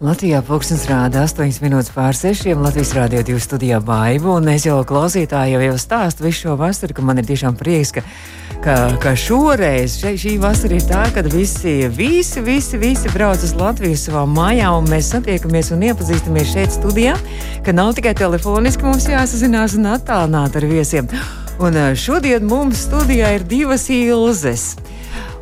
Latvijā pūkstens rāda 8 minūtes pār 6. Latvijas rādio 2 studijā baivu, un es jau klausītājiem jau stāstu visu šo vasaru, ka man ir tiešām prieks, ka, ka, ka šoreiz še, šī vasara ir tā, kad visi, visi, visi, visi brauc uz Latviju savā mājā, un mēs satiekamies un iepazīstamies šeit studijā, ka nav tikai telefoniski mums jāsazinās un attālināt ar viesiem. Un eh, šodien mums studijā ir divas ilzes.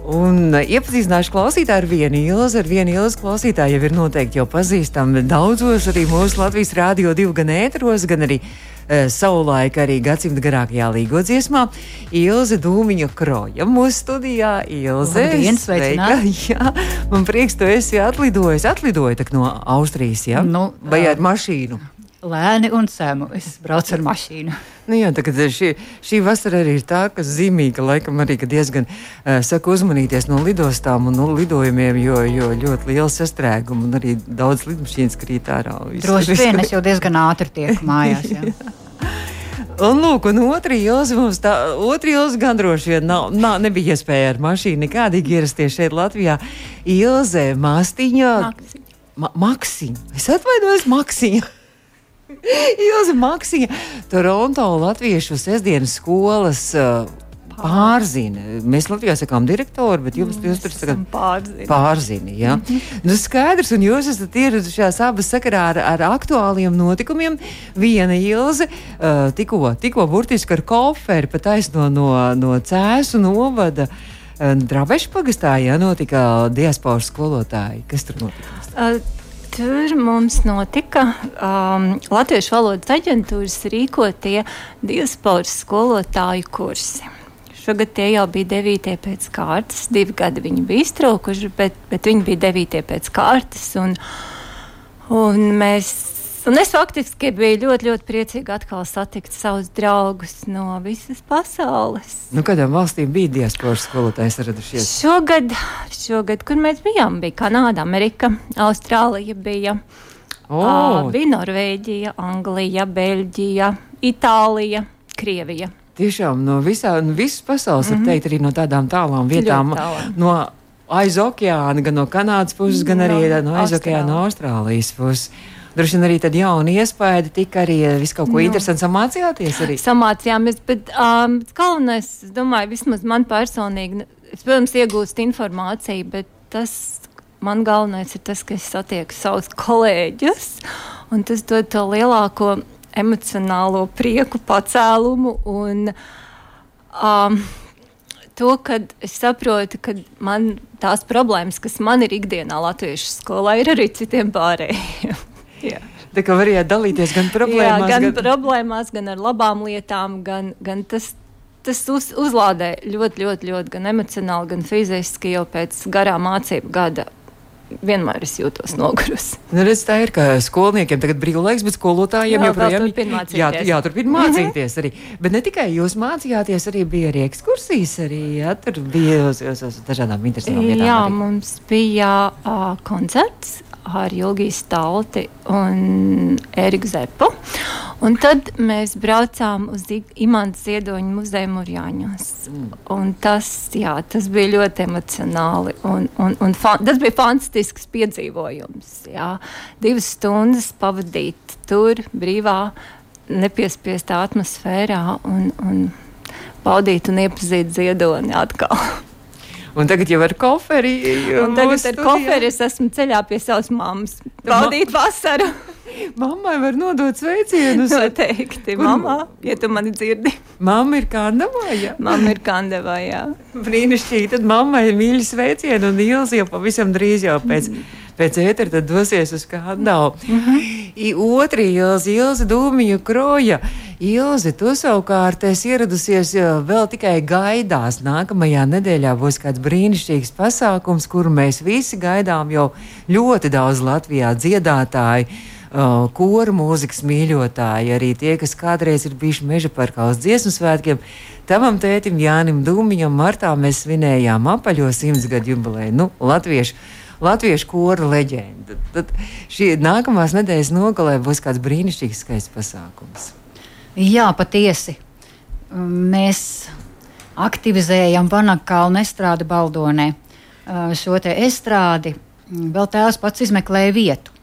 Un iepazīstināšu klausītāju ar vienu ilzi. Ar vienu ilzi klausītāju jau ir noteikti jau pazīstami daudzos arī mūsu Latvijas Rādio 2 gan ēteros, gan arī uh, savulaik arī gadsimta garākajā līgo dziesmā. Ilze Dūmiņa Kroja mūsu studijā. Ilze, Labdien, sveika! Jā, man prieks, tu esi atlidojis. Atlidoji no Austrijas, jā? Nu, Vai ar mašīnu? Lēni un sēmu. Es braucu ar mašīnu. Nu jā, tā, šī, šī vasara arī ir tā, kas zīmīga, laikam arī diezgan uh, saka uzmanīties no lidostām un no lidojumiem, jo, jo ļoti liela sastrēguma un arī daudz lidmašīnas krīt ārā. Visu- Droši visu- vien es jau diezgan ātri tieku mājās. Jā. Un, lūk, un otrā ilga mums tā, otrā ilga gan droši vien nav, nav, nebija iespēja ar mašīnu nekādīgi ierasties šeit Latvijā. Ilze, Māstiņa, Ma Maksiņa. Es atvainojos, Maksiņa. Ilze Maksiņa, Toronto Latviešu sestdienas skolas. Uh, Pārzina. Mēs Latvijā sakām direktori, bet jums, jūs tur sakat Pārzina. pārzini. Ja? Mm -hmm. nu, skaidrs, un jūs esat ieradušies abas sakarā ar, ar aktuāliem notikumiem. Viena ilze uh, tikko, tikko burtiski ar koferi pat aizno no, no cēsu novada. Uh, Drabešu pagastā ja, notika diasporas skolotāji. Kas tur notika? Uh, Tur mums notika um, Latviešu valodas aģentūras rīkotie diasporas skolotāju kursi. Šogad tie jau bija devītie pēc kārtas. Divi gadi viņi bija iztraukuši, bet, bet viņi bija devītie pēc kārtas. Un, un mēs, un es faktiski biju ļoti, ļoti priecīga atkal satikt savus draugus no visas pasaules. Nu, kādām valstīm bija diasporas skolotāji radušies? Šogad, šogad, kur mēs bijām, bija Kanāda, Amerika, Austrālija, bija, oh. bija Norvēģija, Anglija, Beļģija, Itālija, Krievija. tiešām no, visā, no visas pasaules, mm -hmm. teikt, arī no tādām tālām vietām. No aiz okeāna, gan no Kanādas puses, gan arī no, no aiz okeāna, no Austrālijas puses. Droši vien arī tāda jauna iespēja, tika arī eh, visu kaut ko Nu. interesantu samācījāties. Arī. Samācījāmies, bet um, galvenais, es domāju, vismaz man personīgi, es, protams, iegūstu informāciju, bet tas man galvenais ir tas, ka es satieku savus kolēģus, un tas dod to lielāko emocionālo prieku pacēlumu un um, to, ka es saprotu, ka man tās problēmas, kas man ir ikdienā latviešu skolā, ir arī citiem pārējiem. Jā. Tā kā varējāt dalīties gan problēmās, Jā, gan, gan problēmās, gan ar labām lietām, gan, gan tas. Tas uz, uzlādē ļoti, ļoti, ļoti gan emocionāli, gan fiziski. Jau pēc garā mācību gada vienmēr es jūtos nogurusi. Nu, redz, tā ir, ka skolniekiem tagad brīvlaiks, bet skolotājiem Jā, joprojām vēl turpina mācīties. jā, jā, turpina mācīties arī. Bet ne tikai jūs mācījāties, arī bija arī ekskursijas, arī jā, tur bija uz, uz, uz dažādām interesantām vietām. Jā, arī. mums bija uh, koncerts ar Ilgiju Stalti un Eriku Zepu. Un tad mēs braucām uz Imants Ziedoņa muzeju Mūrjāņos. Un Tas, jā, tas bija ļoti emocionāli. Un, un, un fa tas bija fantastisks piedzīvojums. Jā. Divas stundas pavadīt tur, brīvā, nepiespiestā atmosfērā un, un baudīt un iepazīt ziedoni atkal. Un tagad jau ar koferi. Un tagad ar koferi es esmu ceļā pie savas mammas. Baudīt vasaru. Mammai var nodot sveicienus. Noteikti. Kur- Mamā, ja tu mani dzirdi. Mamma ir kandavā, jā. Mamma ir kandavā, jā. Brīnišķīgi. Tad mammai ir mīļi sveicieni un Ilzi jau pavisam drīz jau pēc, pēc ētera dosies uz kandalu. I Otri Ilzi, Ilzi Dūmiņa kroja. Ilzi, tu savukārt esi ieradusies jā, vēl tikai gaidās. Nākamajā nedēļā būs kāds brīnišķīgs pasākums, kuru mēs visi gaidām jau ļoti daudz Latvijā dziedātāji. Uh, Kora mūzikas mīļotāji, arī tie, kas kādreiz ir bijuši meža parkā uz dziesmu svētkiem. Tavam tētim Jānim Dūmiņam martā mēs svinējām apaļo simts gadu jubileju. Nu, latviešu, latviešu kora leģenda. Tad šī nākamās nedēļas nogalē būs kāds brīnišķīgs skaists pasākums. Jā, patiesi. Mēs aktivizējam Vanakalnu estrādi Baldonē. Šo te estrādi vēl tēvs pats izmeklēja vietu.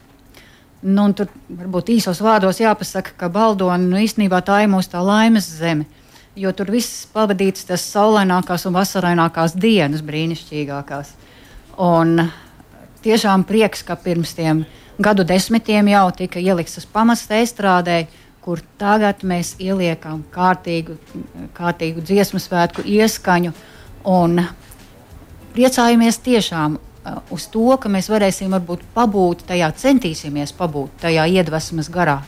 Nu, tur varbūt īsos vārdos jāpasaka, ka Baldona nu, īstenībā tā ir mūsu tā laimes zeme. Jo tur viss pavadīts tas saulainākās un vasarainākās dienas, brīnišķīgākās. Un tiešām prieks, ka pirms tiem gadu desmitiem jau tika ielikts tas pamats estrādē, kur tagad mēs ieliekam kārtīgu, kārtīgu dziesmu svētku ieskaņu un priecājamies tiešām uh, uz to, ka mēs varēsim varbūt pabūt tajā, centīsimies pabūt tajā iedvesmas garā,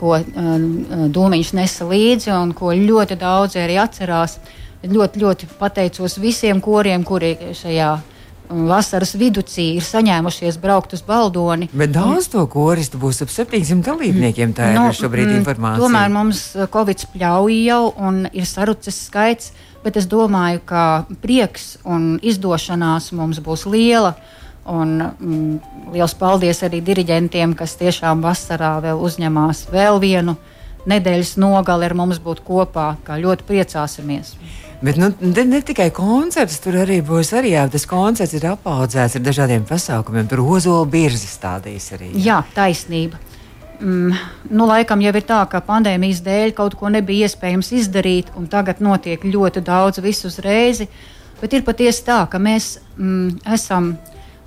ko um, Dūmiņš nesa līdzi un ko ļoti daudzi arī atcerās. Ļoti, ļoti pateicos visiem koriem, kuri šajā vasaras vidū ir saņēmušies braukt uz Baldoni. Bet daudz to koristu būs ap 700 dalībniekiem. Tā ir no, šobrīd mm, informācija. Tomēr mums uh, Covid pļauj jau un ir sarucis skaits, bet es domāju, ka prieks un izdošanās mums būs liela. Un, mm, liels paldies arī diriģentiem, kas tiešām vasarā vēl uzņemās vēl vienu nedēļas nogali ar mums būt kopā. Ļoti priecāsimies! Bet nu, ne, ne tikai koncerts, tur arī būs arī jā, tas koncerts ir apaudzēts ar dažādiem pasākumiem. Tur ozola birzi stādīs arī. Jā, jā taisnība. Mm, nu, laikam jau ir tā, ka pandēmijas dēļ kaut ko nebija iespējams izdarīt, un tagad notiek ļoti daudz visu uzreiz. Bet ir patiesi tā, ka mēs mm, esam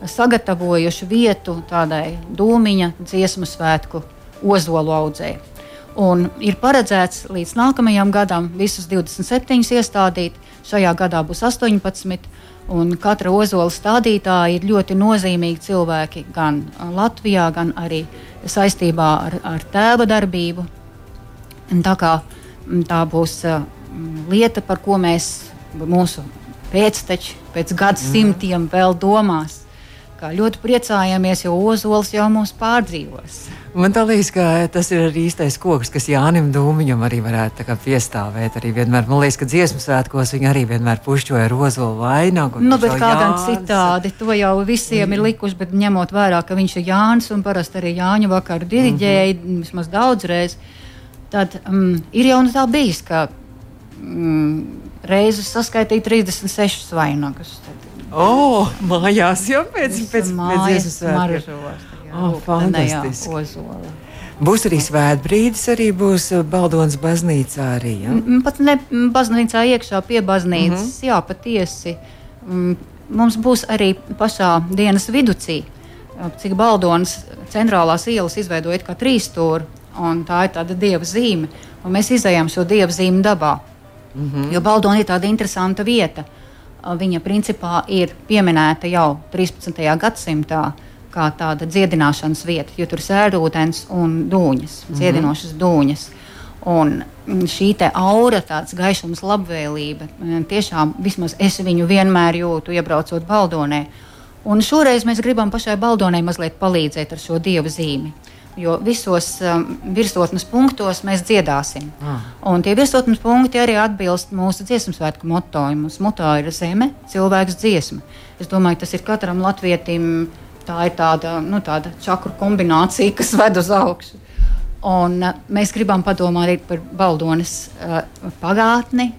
sagatavojuši vietu tādai dūmiņa dziesmu svētku ozolu audzēji. Un ir paredzēts līdz nākamajam gadam visus 27 iestādīt. Šajā gadā būs 18. Un katra ozola stādītāja ir ļoti nozīmīgi cilvēki gan Latvijā, gan arī saistībā ar, ar tēva darbību. Un tā, kā, tā būs uh, lieta, par ko mēs mūsu pēcteči pēc gadsimtiem mm. vēl domās. Kā ļoti priecājamies, jo ozols jau mūs pārdzīvos. Man liekas, ka tas ir arī īstais koks, kas Jānis Dūmiņam arī varētu piestāvēt. Arī vienmēr, man liekas, ka dziesmu svētkos viņi arī vienmēr pušķoja ar ozolu vainagu. Nu, bet kā gan citādi, to jau visiem mm. ir likuši, bet ņemot vērā, ka viņš ir Jānis un parasti arī Jāņa vakaru diriģēja mm -hmm. vismaz daudzreiz, tad um, ir jau tā bijis, ka um, reizes saskaitīja 36 vainagus. Tad, Oh, mājās jau pēc, pēc, pēc dziesmas svētkiem. Oh, fantastiski. Būs arī svētbrīdis, arī būs uh, Baldonas baznīcā. Arī, ja? Pat ne baznīcā iekšā pie baznīcas, mm -hmm. jā, patiesi. Mums būs arī pašā dienas vidū, cik Baldonas centrālās ielas izveidojot kā trīs stūri, tā ir tāda dieva zīme. Un mēs izējām šo dieva zīmi dabā. Mm -hmm. Jo Baldona ir tāda interesanta vieta. Viņa principā ir pieminēta jau 13. gadsimtā kā tāda dziedināšanas vieta, jo tur ir sērūdens un dūņas, mm -hmm. dziedinošas dūņas. Un šī aura, tāds gaišums, labvēlība, tiešām vismaz es viņu vienmēr jūtu, iebraucot Baldonē. Un šoreiz mēs gribam pašai Baldonai mazliet palīdzēt ar šo dievu zīmi. Jo visos um, virsotnes punktos mēs dziedāsim. Ah. Un tie virsotnes punkti arī atbilst mūsu dziesmu svētku moto. Mūsu moto ir zeme, cilvēks, dziesma. Es domāju, tas ir katram latvietim Tā ir tāda, nu, tāda čakru kombinācija, kas ved uz augšu. Un, uh, mēs gribam padomāt arī par Baldonas uh, pagātni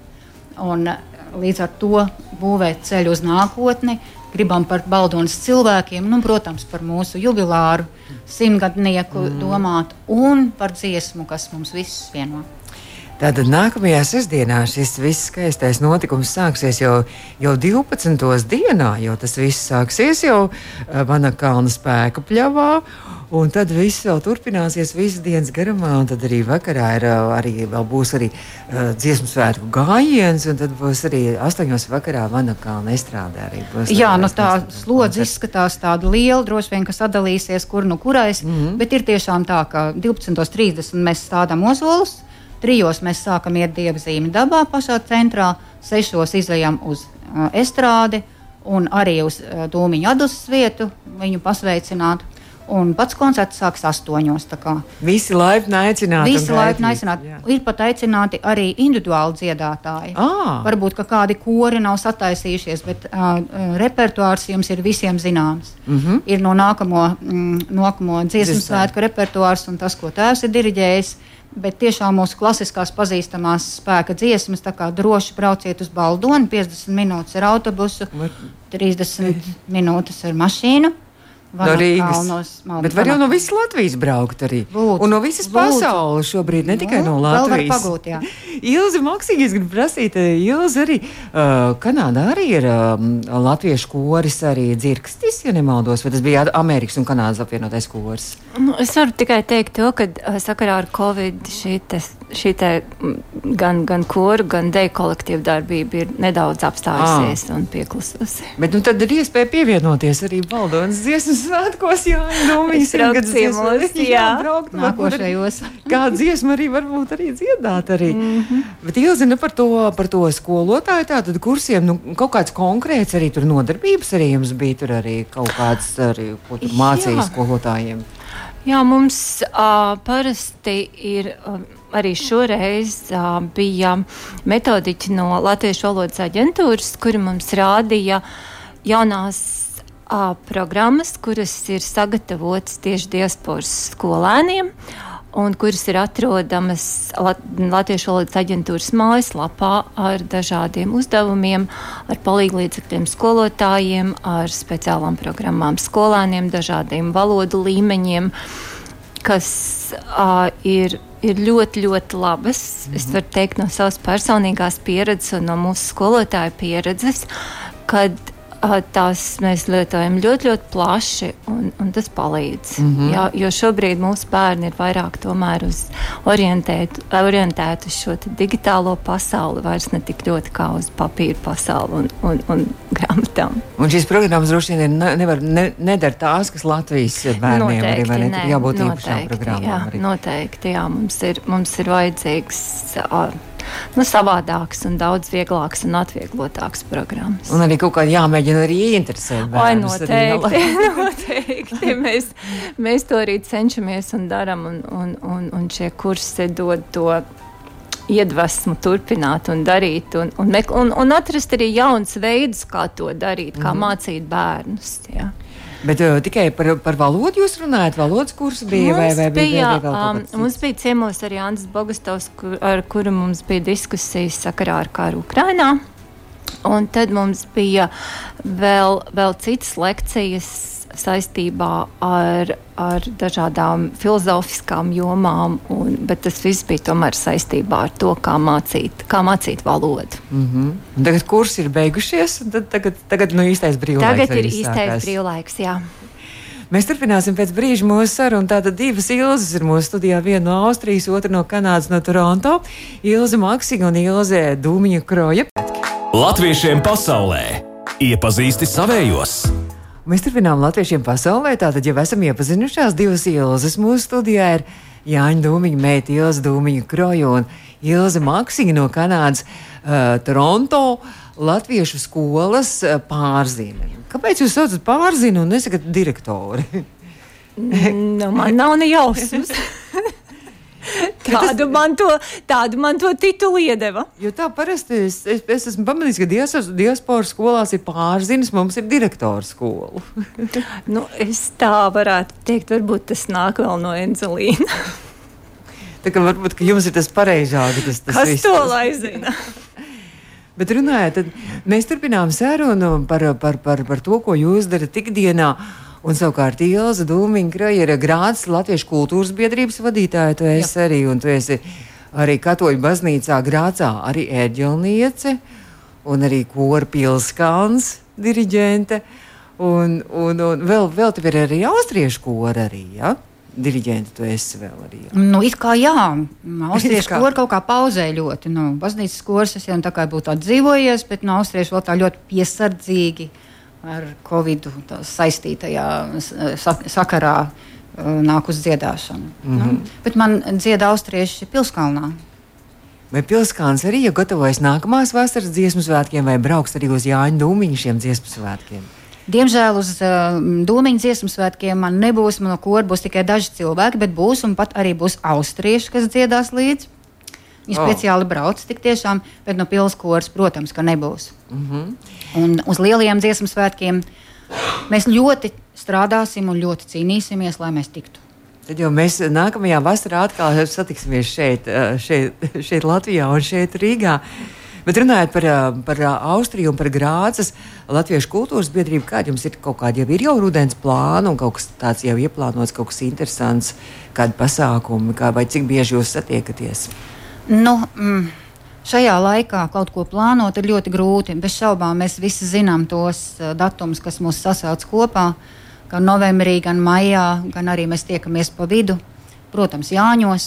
un uh, līdz ar to būvēt ceļu uz nākotni. Gribam par Baldonas cilvēkiem, nu, protams, par mūsu jubilāru simtgadnieku mm. domāt un par dziesmu, kas mums visus vieno. Tātad nākamajā sestdienā šis viss skaistais notikums sāksies jau, jau 12. dienā, jo tas viss sāksies jau eh, spēka pļavā. Un tad viss vēl turpināsies visas dienas garumā, un tad arī vakarā ir, eh, arī, būs arī uh, dziesmu svētku gājiens, un tad būs arī astoņos vakarā Vanakalna estrādē. Jā, nu tā slodze izskatās tāda liela, droši vien, ka sadalīsies kur nu kurais, mm -hmm. bet ir tiešām tā, ka 12.30 mēs stādām ozolus, Trijos mēs sākam iet dievzīmi dabā pašā centrā, sešos izējām uz uh, estrādi un arī uz uh, dūmiņu adusas vietu viņu pasveicināt. Un pats koncerts sāksies astoņos. Visi laipni aicināti. Visi laipni aicināti. Jā. Ir pat aicināti arī individuāli dziedātāji. Ah. Varbūt kādi kori nav sataisījušies, bet uh, repertuārs jums ir visiem zināms. Mm -hmm. Ir no nākamo, mm, nākamo dziesmu svētku repertuārs un tas, ko tēvs ir diriģējis. bet tiešām mūsu klasiskās pazīstamās spēka dziesmas, tā kā droši brauciet uz Baldoni, 50 minūtes ar autobusu, 30 minūtes ar mašīnu. No Rīgas. Kalnos, Bet var jau no visas Latvijas braukt arī. Lūdzu, un no visas lūdzu. pasaules šobrīd, ne tikai no Latvijas. Pagūt, jā. Ilzi Maksīgi, es gribu prasīt, eh, Ilzi arī, uh, Kanādā arī ir uh, latviešu koris arī dzirkstis, ja nemaldos, vai tas bija Amerikas un Kanādas apvienotais koris? Nu, es varu tikai teikt to, ka uh, sakarā ar Covid šī, te, šī te, gan, gan koru, gan deju kolektīvu darbība ir nedaudz apstājusies ah. un pieklususi. Bet nu tad ir iespēja pievienoties arī Baldonas dziesmas svētkos, jā, nu, simtgadus ciemos, jā, braukt, nākošajos. Kā dziesma arī varbūt arī dziedāt arī. Mm -hmm. Bet ielzina par to, par to skolotāju tātad kursiem, nu, kaut kāds konkrēts arī tur nodarbības arī jums bija tur arī kaut kāds arī, ko tur mācīja skolotājiem. Jā, mums uh, parasti ir. Uh, arī šoreiz uh, bija metodiķi no Latviešu valodas aģentūras, kuri mums rādīja jaunās programmas, kuras ir sagatavotas tieši diasporas skolēniem un kuras ir atrodamas Lat Latviešu valodas aģentūras mājaslapā ar dažādiem uzdevumiem, ar palīglīdzekļiem skolotājiem, ar speciālām programmām skolēniem, dažādiem valodu līmeņiem, kas uh, ir, ir ļoti, ļoti labas. Mm -hmm. Es varu teikt no savas personīgās pieredzes un no mūsu skolotāja pieredzes, kad tās mēs lietojam ļoti, ļoti plaši, un, un tas palīdz. Mm -hmm. jā, jo šobrīd mūsu bērni ir vairāk uz orientēt, orientēti uz šo digitālo pasauli, vairs ne tik ļoti kā uz papīra pasauli un, un, un grāmatām. Un šīs programmas droši vien ne, nevar, ne, nedara tās, kas Latvijas bērniem noteikti, arī, vai ne? Tur jābūt programmām. Jā, arī. noteikti, jā, mums ir, mums ir vajadzīgs. Uh, nu, savādākas un daudz vieglākas un atvieglotākas programmas. Un arī kaut kā jāmēģina arī ieinteresēt. Vai noteikti, noteikti. Mēs, mēs to arī cenšamies un darām, un, un, un, un šie kursi dod to iedvesmu turpināt un darīt, un, un, un, un atrast arī jauns veidus, kā to darīt, kā mm. mācīt bērnus. Jā. Bet uh, tikai par, par valodu jūs runājat? Valodas kurs bija mums vai, vai bija? bija um, mums bija ciemos arī Andris Bogastovs, kur, ar kuru mums bija diskusijas sakarā ar kāru Ukrainā. Un tad mums bija vēl, vēl citas lekcijas saistībā ar, ar dažādām filozofiskām jomām, un, bet tas viss bija tomēr saistībā ar to, kā mācīt, kā mācīt valodu. Mm -hmm. Tagad kurs ir beigušies, un tad, tagad, tagad nu, īstais brīvlaiks. Tagad ir īstais brīvlaiks, jā. Mēs turpināsim pēc brīža mūsu sarunu. Tātad divas ilzas ir mūsu studijā. Viena no Austrijas, otra no Kanādas, no Toronto. Ilza Maksiga un Ilze Dūmiņa Kroja. Latviešiem pasaulē iepazīsti savējos! Mēs turpinām latviešiem pasaulē. Tātad jau esam iepazinušās divas ilzas. Mūsu studijā ir Jāņa Dūmiņa, meita Ilza Dūmiņa Kroja un Ilza Maksiņa no Kanādas, uh, Toronto. Latviešu skolas uh, pārzina. Kāpēc jūs saucat pārzinu un nesakat direktori? nu, man nav ne jausmas. Tādu, man to, tādu man to titulu iedeva. Jo tā parasti es, es, es esmu pamanījis, ka diasporas, diasporas skolās ir pārzinis, mums ir direktora skola. nu, es tā varētu teikt, varbūt tas nāk vēl no Enzelīna. tā kā varbūt ka jums ir tas pareizāk. Tas, tas Kas viss, to lai zina? Bet runājot, mēs turpinām sarunu par, par, par, par to, ko jūs darat ikdienā. Un savukārt Ilza Dūmiņa ir Grācis Latviešu kultūras biedrības vadītāja. Tu esi Jā. arī, un tu esi arī katoļu baznīcā Grācā arī ērģelniece un arī kora pilskāns diriģente. Un, un, un vēl, vēl tev ir arī austriešu kora arī, ja? Diriģenti tu esi vēl arī. Jā. Nu, it kā jā, austriešu kora kaut kā pauzē ļoti. Nu, baznīcas koras es jau tā kā būtu atdzīvojies, bet no austriešu vēl tā ļoti piesardzīgi. Uh, ar Covid saistītajā sakarā uh, nāk uz dziedāšanu. Mm -hmm. nu, bet man dziedā austrieši pilskalnā. Vai pilskāns arī ja gatavojas nākamās vasaras dziesmu svētkiem, vai brauks arī uz Jāņa Dūmiņa šiem dziesmu svētkiem? Diemžēl uz uh, Dūmiņa dziesmu svētkiem man nebūs, man no kora būs tikai daži cilvēki, bet būs un pat arī būs austrieši, kas dziedās līdzi. Viņi oh. speciāli brauc tik tiešām, bet no pilsētas, protams, ka nebūs. Mm -hmm. Un uz lielajiem dziesmu svētkiem mēs ļoti strādāsim un ļoti cīnīsimies, lai mēs tiktu. Tad jau mēs nākamajā vasarā atkal satiksimies šeit, šeit, šeit Latvijā un šeit Rīgā. Bet runājot par, par Austriju un par Grācas Latviešu kultūras biedrību, kāda jums ir kaut kāda jau ir jau rudens plāna un kaut kas tāds jau ieplānots, kaut kas interesants, kādi pasākumi, kā, vai cik bieži jūs satiekaties? Nu, mm. Šajā laikā kaut ko plānot ir ļoti grūti. Bez šaubām mēs visi zinām tos uh, datumus, kas mūs sasauc kopā. Gan novembrī, gan maijā, gan arī mēs tiekamies pa vidu. Protams, Jāņos.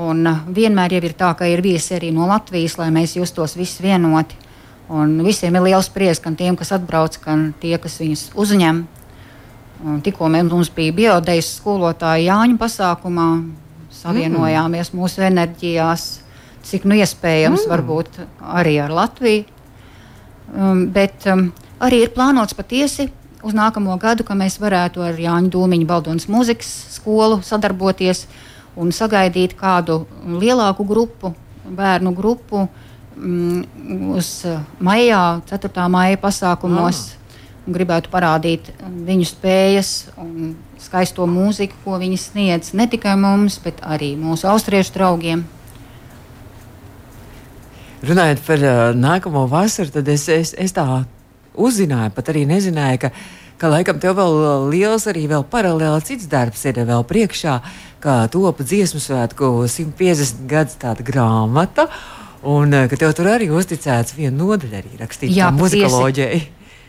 Un uh, vienmēr ir tā, ka ir viesi arī no Latvijas, lai mēs justos visi vienoti. Un visiem ir liels prieks, gan tiem, kas atbrauc, gan tie, kas viņus uzņem. Un tikko mums bija biodejas skolotāja Jāņu pasākumā, savienojāmies mm. mūsu enerģijās cik nu iespējams, mm. varbūt arī ar Latviju. Um, bet um, arī ir plānots patiesi uz nākamo gadu, ka mēs varētu ar Jāņu Dūmiņu Baldonas mūzikas skolu sadarboties un sagaidīt kādu lielāku grupu, bērnu grupu um, uz maijā, 4. maija pasākumos. Mm. Gribētu parādīt viņu spējas un skaisto mūziku, ko viņi sniedz ne tikai mums, bet arī mūsu austriešu draugiem. Runājot par uh, nākamo vasaru, tad es, es, es tā uzzināju, pat arī nezināju, ka, ka laikam tev vēl liels arī vēl paralēli cits darbs ir vēl priekšā, kā topa dziesmu svētku 150 gadus tāda grāmata. Un ka tev tur arī uzticēts viena nodaļa arī rakstīt Jā, muzikoloģijai.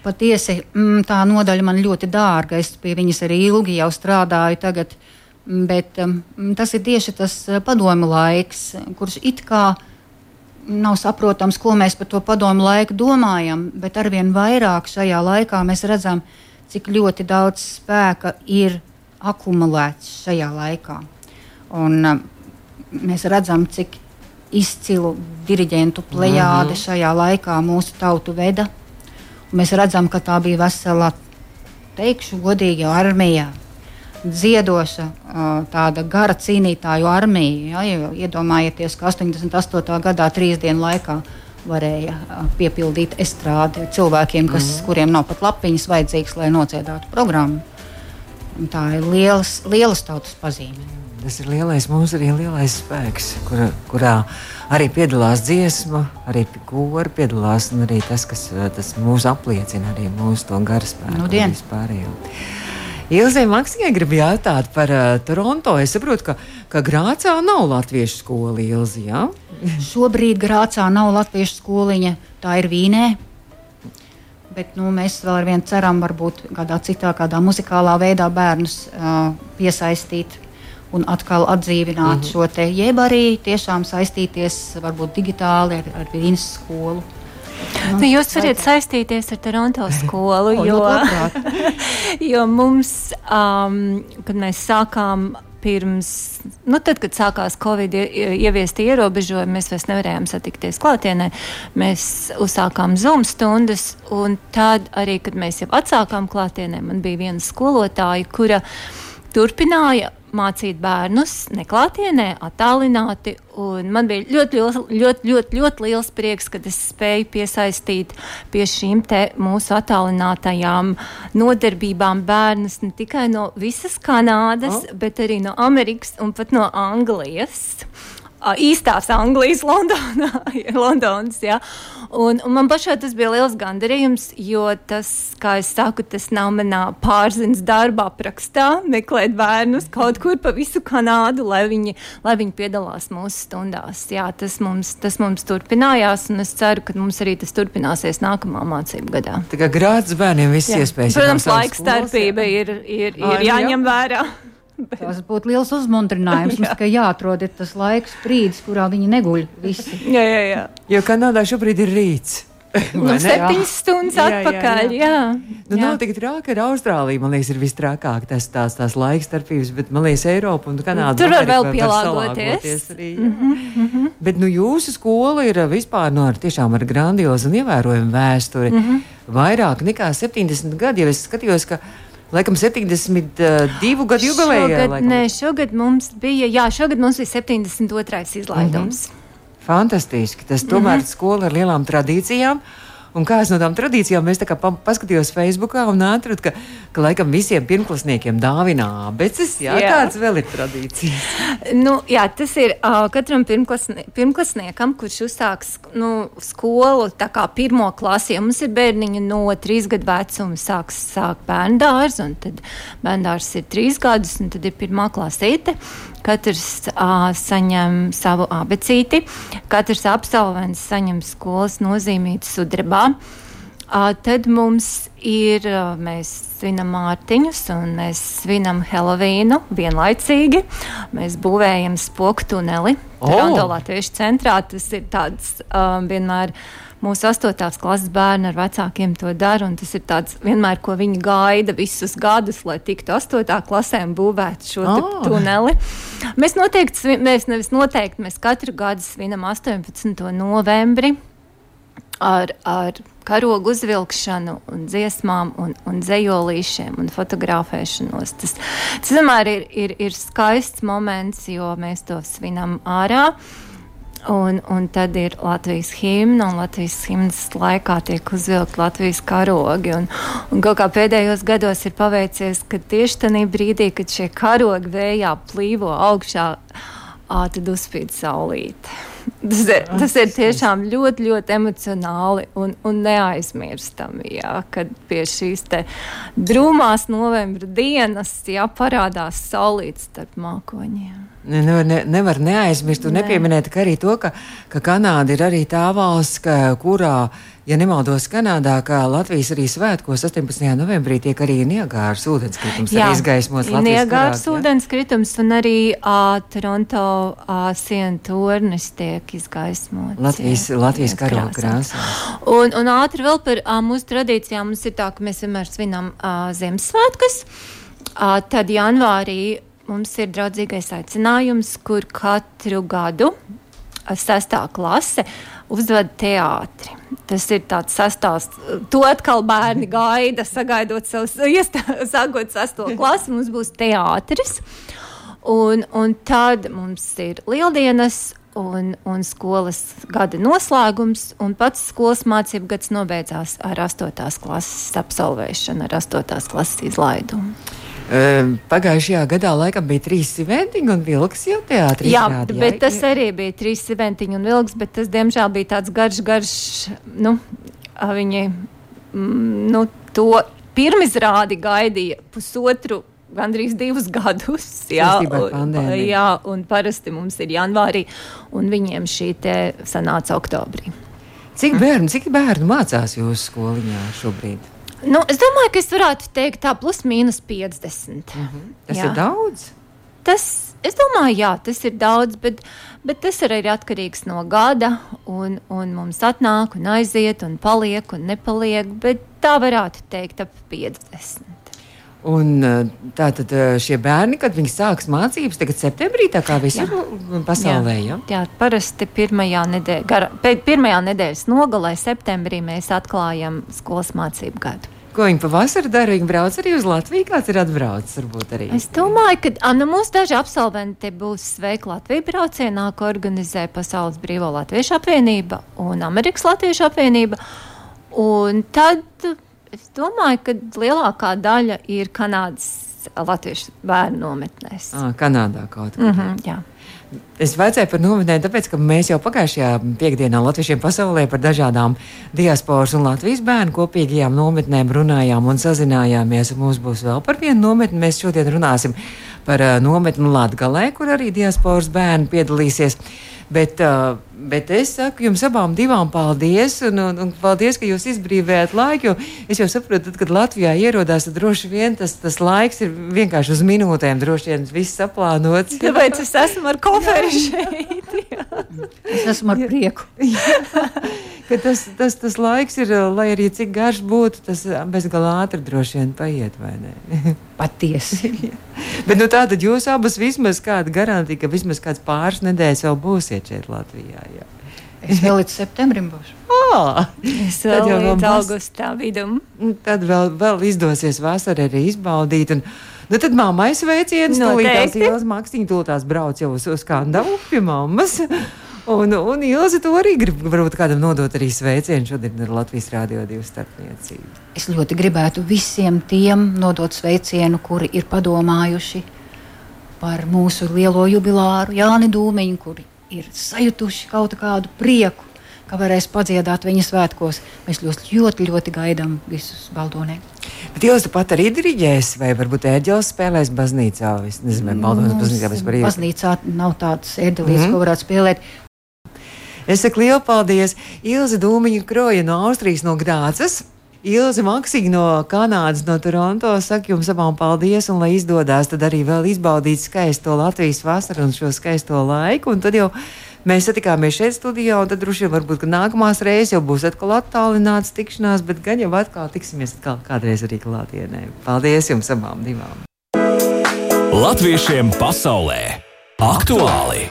Patiesi, mm, tā nodaļa man ļoti dārga. Es pie viņas arī ilgi strādāju tagad. Bet um, tas ir tieši tas padomu laiks, kurš it kā ir nav saprotams, ko mēs par to padomu laiku domājam, bet arvien vairāk šajā laikā mēs redzam, cik ļoti daudz spēka ir akumulēts šajā laikā. Un, uh, mēs redzam, cik izcilu diriģentu plejāde mm -hmm. šajā laikā mūsu tautu veda. Un mēs redzam, ka tā bija vesela, teikšu, godīga armija dziedoša, tāda gara cīnītāju armija. Ja, iedomājieties, ka 88. gadā trīs dienu laikā varēja piepildīt estrādi cilvēkiem, kas, mm. kuriem nav pat lapiņas vajadzīgas, lai nociedātu programmu. Un tā ir lielas, lielas tautas pazīme. Tas ir lielais mums arī lielais spēks, kur, kurā arī piedalās dziesma, arī kori piedalās, un arī tas, kas tas mūs apliecina, arī mūsu garu spēku. Nu, Ilzē Maksijai grib jautāt par uh, Toronto. Es saprotu, ka, ka Grācā nav latviešu skola Ilzi, jā? Šobrīd Grācā nav latviešu skoliņa, tā ir Vīnē. Bet nu, mēs vēl ar vienu ceram, varbūt kādā citā, kādā muzikālā veidā bērnus uh, piesaistīt un atkal atdzīvināt mm -hmm. šo te, jeb arī tiešām saistīties varbūt digitāli ar, ar Vīnes skolu. Nu, nu, jūs varat saistīties ar Toronto skolu, jo, jo mums, um, kad mēs sākām pirms, nu, tad, kad sākās Covid ieviest ierobežojumi, mēs vairs nevarējām satikties klātienē. Mēs uzsākām Zoom stundas, un tad arī, kad mēs jau atsākām klātienē, man bija viena skolotāja, kura turpināja mācīt bērnus neklātienē, attālināti. Man bija ļoti, ļoti, ļoti, ļoti, ļoti liels prieks, ka es spēju piesaistīt pie šīm mūsu attālinātajām nodarbībām bērnus ne tikai no visas Kanādas, oh. bet arī no Amerikas un pat no Anglijas īstās Anglijas, Londonā, Londonas. Ja. Un, un man pašai tas bija liels gandarījums, jo tas, kā es saku, tas nav manā pārziņas darba aprakstā, meklēt bērnus kaut kur pa visu Kanādu, lai viņi, lai viņi piedalās mūsu stundās. Jā, tas, mums, tas mums turpinājās, un es ceru, ka mums arī tas turpināsies nākamā mācību gadā. Tā kā grāts bērniem viss iespējas. Protams, laika starpība ir, ir, ir jāņem jā. vērā. Bet. Tas būtu liels uzmundrinājums. Mums tikai jāatrod tas laiks, brīdis, kurā viņi neguļ visi. jā, jā, jā. Jo Kanādā šobrīd ir rīts. Nu, septiņas stundas jā, atpakaļ. Jā, jā. jā. Nu, jā. Nav tik traki ar Austrāliju. Man liekas, ir vistrākāk tas tās, tās laika starpības, bet man liekas, Eiropa un Kanāda. Tur var vēl pielāgoties. Arī, mm -hmm, mm -hmm. Bet nu, jūsu skola ir vispār no, nu, ar, tiešām ar grandiozu un ievērojumu vēsturi. Mm -hmm. Vairāk nekā 70 gadi jau es skatījos, ka Laikam 72 gadu jubilejā. Šogad, nē, šogad mums bija, jā, šogad mums bija 72. izlaidums. Mm -hmm. Fantastiski. Tas tomēr mm -hmm. skola ar lielām tradīcijām. Un kā es no tām tradīcijām, es tā paskatījos Facebookā un atradu, ka, ka laikam visiem pirmklasniekiem dāvina abeces. Jā, jā. tāds vēl ir tradīcijas. Nu, jā, tas ir uh, katram pirmklasnie, pirmklasniekam, kurš uzsāks nu, skolu, kā pirmo klasi. Ja mums ir bērniņi no trīs gadu vecuma, sāks sāk bērnu dārzu, un tad bērnu dārzs ir trīs gadus, un tad ir pirmā klasīte. Katrs uh, saņem savu abecīti, katrs absolvents saņem skolas nozīmīti sudrabā. Uh, tad mums ir, uh, mēs svinam mārtiņus un mēs svinam Helovīnu vienlaicīgi. Mēs būvējam spoku tuneli oh. Toronto Latviešu centrā. Tas ir tāds um, vienmēr. Uh, mūsu astotās klases bērni ar vecākiem to dara. Tas ir tāds vienmēr, ko viņi gaida visus gadus, lai tiktu astotā klasē un būvētu šo oh. tuneli. Mēs noteikti, mēs nevis noteikti, mēs katru gadu svinam 18. novembri ar, ar karogu uzvilkšanu, un dziesmām, un, un dzējolīšiem un fotografēšanos. Tas, tas vienmēr ir, ir, ir skaists moments, jo mēs to svinam ārā. Un, un tad ir Latvijas himna, un Latvijas himnas laikā tiek uzvilkt Latvijas karogi. Un, un kaut kā pēdējos gados ir paveicies, ka tieši tajā brīdī, kad šie karogi vējā plīvo augšā, tad uzspīd saulīte. Tas ir, tas ir tiešām ļoti, ļoti emocionāli un, un neaizmirstami, jā, kad pie šīs drūmās novembra dienas jā, parādās saulītes starp mākoņiem. Nevar, ne, nevar neaizmirst un ne. nepieminēt arī to, ka, ka Kanāda ir arī tā valsts, ka, kurā, ja nemaldos, Kanādā, kā Latvijas arī svētkos 18. novembrī tiek arī Niagāras ūdenskritums arī izgaismots Latvijas Niagāras ūdenskritums un arī uh, Toronto uh, sienu tornis tiek izgaismots. Latvijas, jā, Latvijas karoga krāsās. Un, un ātri vēl par uh, mūsu tradīcijām mums ir tā, ka mēs vienmēr svinam uh, Ziemassvētkus. Uh, tad janvārī mums ir draudzīgais aicinājums, kur katru gadu sestā klase uzved teātri. Tas ir tāds sastāvs, to atkal bērni gaida, sagaidot savus, sākot sesto klasi, mums būs teātris. Un, un tad mums ir lieldienas un, un skolas gada noslēgums, un pats skolas mācību gads nobeidzās ar 8. klases absolvēšanu, ar 8. klases izlaidumu. Pagājušajā gadā laikam bija trīs cimentiņi un vilks jau teātrī. Jā, izrādi, bet jā? tas arī bija trīs cimentiņi un vilks, bet tas diemžēl bija tāds garš, garš, nu, viņi, mm, nu, to pirmizrādi gaidīja pusotru gandrīz divus gadus. Jā, un, jā, un parasti mums ir janvārī, un viņiem šī te sanāca oktobrī. Cik bērnu, cik bērnu mācās jūsu skoliņā šobrīd? Nu, es domāju, ka es varētu teikt, tā plus mīnus 50. Mm -hmm. Tas jā. ir daudz. Tas, es domāju, jā, tas ir daudz, bet, bet tas arī ir atkarīgs no gada. Un, un mums atnāk, un aiziet, un paliek, un nepaliek. Bet tā varētu teikt, ap 50. Un tā tad šie bērni, kad viņi sāks mācības, tagad septembrī, tā kā visur jā. pasaulē. Jā, jā parasti pirmajā, nedēļ, gara, pirmajā nedēļas nogalē, septembrī, mēs atklājam skolas mācību gadu. Ko viņi pavasarī dara? Viņi brauc arī uz Latviju. Kāds ir atbraucis? Arī. Es domāju, ka nu, mūsu daži absolventi būs sveiki Latviju braucienā, ko organizē Pasaules Brīvā Latviešu apvienība un Amerikas Latviešu apvienība. Un tad es domāju, ka lielākā daļa ir Kanādas latviešu bērnu nometnēs. À, Kanādā kaut kā. Mm -hmm, jā. Es vajadzēju par nometnēm, tāpēc, ka mēs jau pagājušajā piekdienā Latvijiem pasaulē par dažādām diasporas un Latvijas bērnu kopīgajām nometnēm runājām un sazinājāmies. Un mums būs vēl par vienu nometni. Mēs šodien runāsim par uh, nometni Latgalē, kur arī diasporas bērni piedalīsies. Bet, uh, bet es saku jums abām divām paldies, un, un, un paldies, ka jūs izbrīvējāt laiku. Es jau saprotu, tad, kad Latvijā ierodās, tad droši vien tas, tas laiks ir vienkārši uz minūtēm, droši vien viss saplānots. Tāpēc es esmu ar koferi šeit. Es esmu ar prieku. ka tas, tas, tas laiks ir, lai arī cik garš būtu, tas bezgalā ātri droši vien paiet, vai ne? Patiesi. Bet nu, tā tad jūs abas vismaz kāda garantija, ka vismaz kāds pāris nedēļas vēl būsiet šeit Latvijā. Jā. Es vēl līdz septembrim būšu. Oh, es vēl jau līdz augustā vidum. Tad vēl, vēl izdosies vasarā arī izbaudīt. Un, Nu, tad mammai sveiciens, no tās ielas maksiņu, tūlīt tās brauc jau uz, uz kādu upju mammas. Un, un Ilzi to arī grib varbūt kādam nodot arī sveicienu šodien ar Latvijas Rādio 2 starpniecību. Es ļoti gribētu visiem tiem nodot sveicienu, kuri ir padomājuši par mūsu lielo jubilāru Jāni Dūmiņu, kuri ir sajutuši kaut kādu prieku, ka varēs padziedāt viņa svētkos. Mēs ļoti, ļoti, ļoti gaidām visus Baldonē. Bet jūs pat arī diriģēs, vai varbūt ērģelis spēlēs baznīcā? Es nezinu, vai Baldonas baznīcā vispār ir. Baznīcā nav tādas ērģelītes, mm -hmm. ko varētu spēlēt. Es saku lielu paldies Ilzi Dūmiņa Kroja no Austrijas, no Grācas. Ilzi Maksīgi no Kanādas, no Toronto. Saku jums abām paldies, un lai izdodas, tad arī vēl izbaudīt skaisto Latvijas vasaru un šo skaisto laiku. Un tad jau mēs satikāmies šeit studijā, un tad droši vien varbūt nākamās reizes jau būs atkal attālināts tikšanās, bet gan jau atkal tiksimies atkal kādreiz arī klātienē. Paldies jums abām divām! Latviešiem pasaulē aktuāli!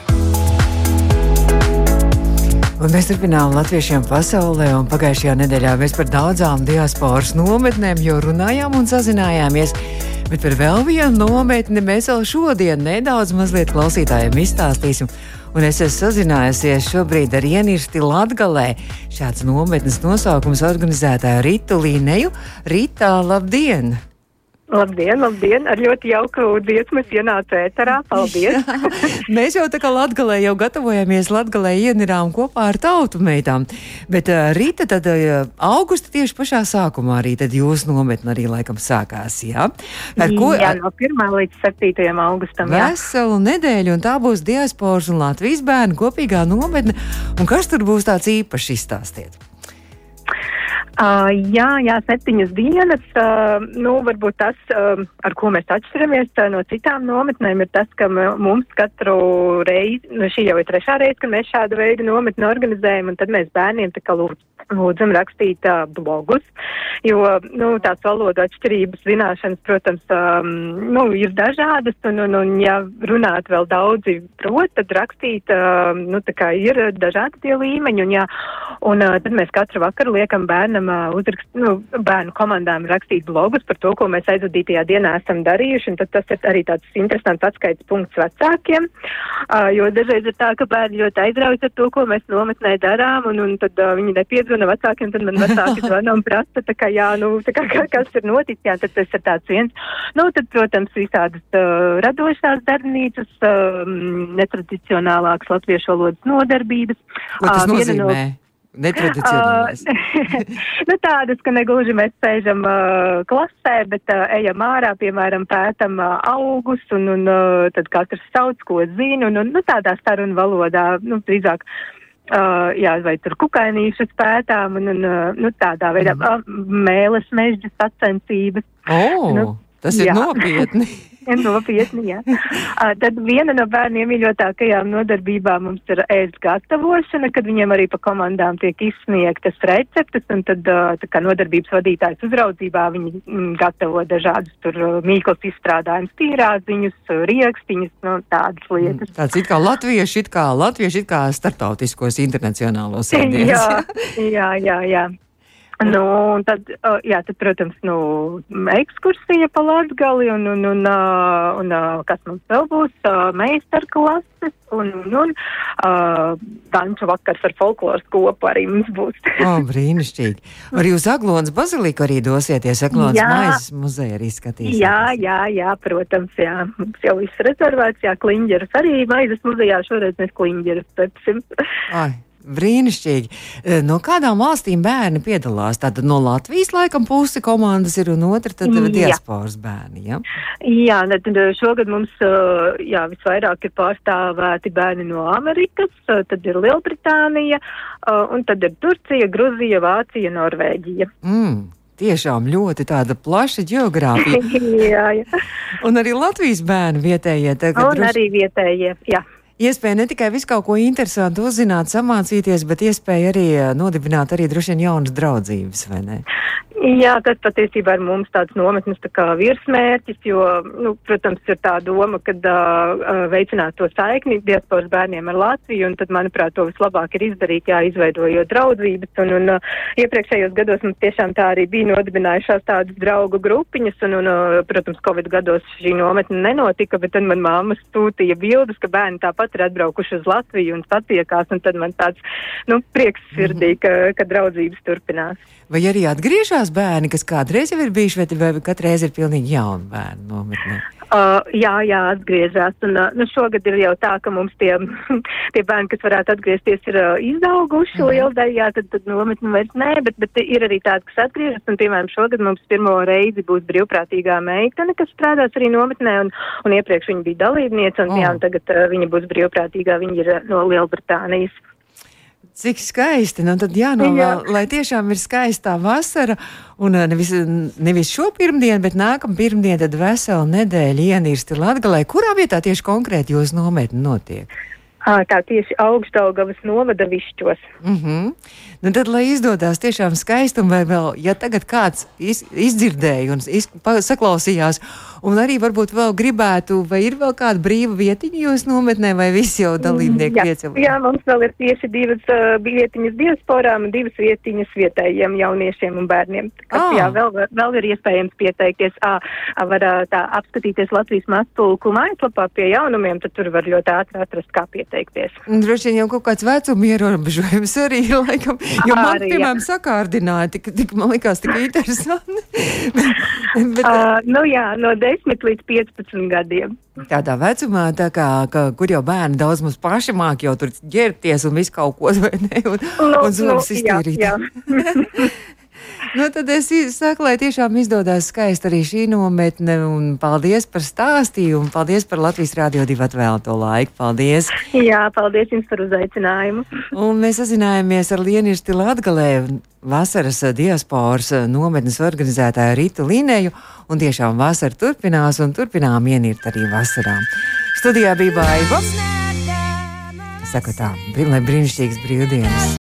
Un mēs turpinām latviešiem pasaulē, un pagājušajā nedēļā mēs par daudzām diasporas nometnēm jau runājām un sazinājāmies. Bet par vēl vienu nometni mēs vēl šodien nedaudz klausītājiem izstāstīsim. Un es esmu sazinājusies šobrīd ar Ienirsti Latgalē. Šāds nometnes nosaukums organizētāju Ritu Līneju. Rītā, labdien! Labdien, labdien! Ar ļoti jauku dziesmu ienāca ēterā. Paldies! Mēs jau tā kā latgalē jau gatavojamies latgalē ienirām kopā ar tautu meitām. Bet uh, rīta tad uh, augusta tieši pašā sākumā arī tad jūs nometni arī laikam sākās, jā? Ar ko? Jā, no 1. līdz 7. augustam. Veselu nedēļu, un tā būs diasporas un Latvijas bērnu kopīgā nometne. Un kas tur būs tāds īpašs izstāstiet? Uh, jā, jā, septiņas dienas. Uh, nu, varbūt tas, uh, ar ko mēs atšķiramies uh, no citām nometnēm, ir tas, ka mums katru reizi, nu, šī jau ir trešā reize, kad mēs šādu veidu nometni organizējam, un tad mēs bērniem tā kā lūdz, lūdzam rakstīt uh, blogus, jo nu, tās valodu atšķirības zināšanas, protams, um, nu, ir dažādas, un, un, un ja runāt vēl daudzi prot, tad rakstīt, uh, nu, tā kā ir dažādi tie līmeņi, un, jā, un uh, tad mēs katru vakaru liekam bērnam bērnam uzrakst, nu, bērnu komandām rakstīt blogus par to, ko mēs aizvadītajā dienā esam darījuši, tad tas ir arī tāds interesants atskaites punkts vecākiem, jo dažreiz ir tā, ka bērni ļoti aizraujas ar to, ko mēs nometnē darām, un, un tad viņi nepiedzvana vecākiem, tad man vecāki zvana un prasa, tā kā, jā, nu, tā kā, kas ir noticis, jā, tad tas ir tāds viens. Nu, tad, protams, visādas uh, radošās darbnīcas, uh, netradicionālākas latviešu valodas nodarbības. Ko tas uh, nozīmē? No, Netradicionālais. Uh, nu, tādas, ka negluži mēs sēžam uh, klasē, bet uh, ejam ārā, piemēram, pētam uh, augus, un, un uh, tad katrs sauc, ko zina, un, un nu, tādā sarunu valodā, nu, drīzāk. Uh, jā, vai tur kukainīšas pētām, un, un uh, nu, tādā veidā mm. uh, mēles mežģa sacensības. Oh, nu, tas ir jā. nopietni. Nopietni, jā. Uh, tad viena no bērniem mīļotākajām nodarbībām mums ir ēst gatavošana, kad viņiem arī pa komandām tiek izsniegtas receptes, un tad uh, kā nodarbības vadītājs uzraudzībā viņi mm, gatavo dažādus tur mīklas izstrādājumus, tīrāziņus, riekstiņus, nu, tādas lietas. Tāds it kā latvieši, it kā latvieši, it kā startautiskos internacionālos ēdienus. jā, jā, jā, jā. Nu, un tad, jā, tad, protams, nu, ekskursija pa Latgali un, un, un, un uh, kas mums vēl būs, meistarklases un, un, un danču vakars ar folkloras kopu arī mums būs. o, brīnišķīgi. Arī uz Aglons baziliku arī dosieties, Aglons maizes muzeja arī skatīsies. Jā, jā, jā, protams, jā. Mums jau viss rezervēts, jā, kliņģeras arī maizes muzejā šoreiz mēs kliņģeras pepsim. Ai. Brīnišķīgi. Eh, no kādām valstīm bērni piedalās? Tātad no Latvijas laikam pusi komandas ir un otra tad jā. diasporas bērni. Ja? Jā, tad šogad mums eh, jā, visvairāk ir pārstāvēti bērni no Amerikas, tad ir Lielbritānija, un tad ir Turcija, Gruzija, Vācija, Norvēģija. Mm. Tiešām ļoti tāda plaša geogrāfija. jā, jā. Un arī Latvijas bērni vietējie. Un drus... arī vietējie, jā iespēja ne tikai visu kaut ko interesantu uzzināt, samācīties, bet iespēja arī eh, nodibināt arī droši vien jaunas draudzības, vai ne? Jā, tas patiesībā ir mums tāds nometnes tā kā virsmērķis, jo, nu, protams, ir tā doma, ka uh, veicināt to saikni diasporas bērniem ar Latviju, un tad, manuprāt, to vislabāk ir izdarīt, jā, izveidojot draudzības, un, un uh, iepriekšējos gados mums tiešām tā arī bija nodibinājušās tādas draugu grupiņas, un, un uh, protams, Covid gados šī nometne nenotika, bet tad man māma sūtīja bildes, ka bērni tāpat ir atbraukuši uz Latviju un satiekās, un tad man tāds, nu, prieks sirdī, ka, ka draudzības turpinās. Vai arī atgriežas bērni, kas kādreiz jau ir bijuši, vai, vai katreiz ir pilnīgi jauni bērni nometnē? Uh, jā, jā, atgriežas. Un, uh, nu, šogad ir jau tā, ka mums tie, tie bērni, kas varētu atgriezties, ir uh, izauguši mm. liela daļā, tad, tad nometni vairs nē, bet, bet ir arī tādi, kas atgriežas. Un, piemēram, šogad mums pirmo reizi būs brīvprātīgā meitene, kas strādās arī nometnē, un, un iepriekš viņa bija dalībniece, un, oh. jā, un tagad uh, viņa būs brīvprātīgā, viņa ir uh, no Lielbritānijas. Cik skaisti. Nu, tad jānovēl, Jā. lai tiešām ir skaista vasara. Un nevis, nevis šo pirmdienu, bet nākamā pirmdiena, tad vesela nedēļa ienīrsti Latgalē. Kurā vietā tieši konkrēti jūs nometni notiek? Tā tieši augstdaugavas novada višķos. Mm -hmm. nu tad, lai izdodas tiešām skaisti, un vai vēl, ja tagad kāds iz, izdzirdēja un iz, pa, saklausījās, un arī varbūt vēl gribētu, vai ir vēl kāda brīva vietiņa jūs nometnē, vai visi jau dalībnieki piecēlās? Jā, jā, mums vēl ir tieši divas uh, vietiņas diasporām divas vietiņas vietējiem jauniešiem un bērniem. Kas, ah. jā, vēl, vēl ir iespējams pieteikties. À, var tā apskatīties Latvijas mastulku mājaslapā pie jaunumiem, tad tur var ļoti ātri atrast, kā pieteikties pieteikties. Droši vien jau kaut kāds vecuma ierobežojums arī ir, laikam, jo man, arī, piemēram, jā. sakārdināja, tik, tik, man likās tik interesanti. bet, uh, nu jā, no 10 līdz 15 gadiem. Tādā vecumā, tā kā, ka, kur jau bērni daudz mums paši māk, jau tur ģērbties un visu kaut ko, vai ne, un, nu, un zobus nu, iztīrīt. Jā, jā. Nu, tad es saku, lai tiešām izdodas skaisti arī šī nometne. Paldies par stāstījumu, paldies par Latvijas Rādio 2 atvēlēto laiku. Paldies! Jā, paldies jums par uzaicinājumu. Un mēs sazinājāmies ar Lienirsti Latgalē, vasaras diasporas nometnes organizētāju Ritu Līnēju. Un tiešām vasara turpinās un turpinām ienirt arī vasarā. Studijā bija Baiva. Saku tā, lai brīnišķīgs brīvdienas!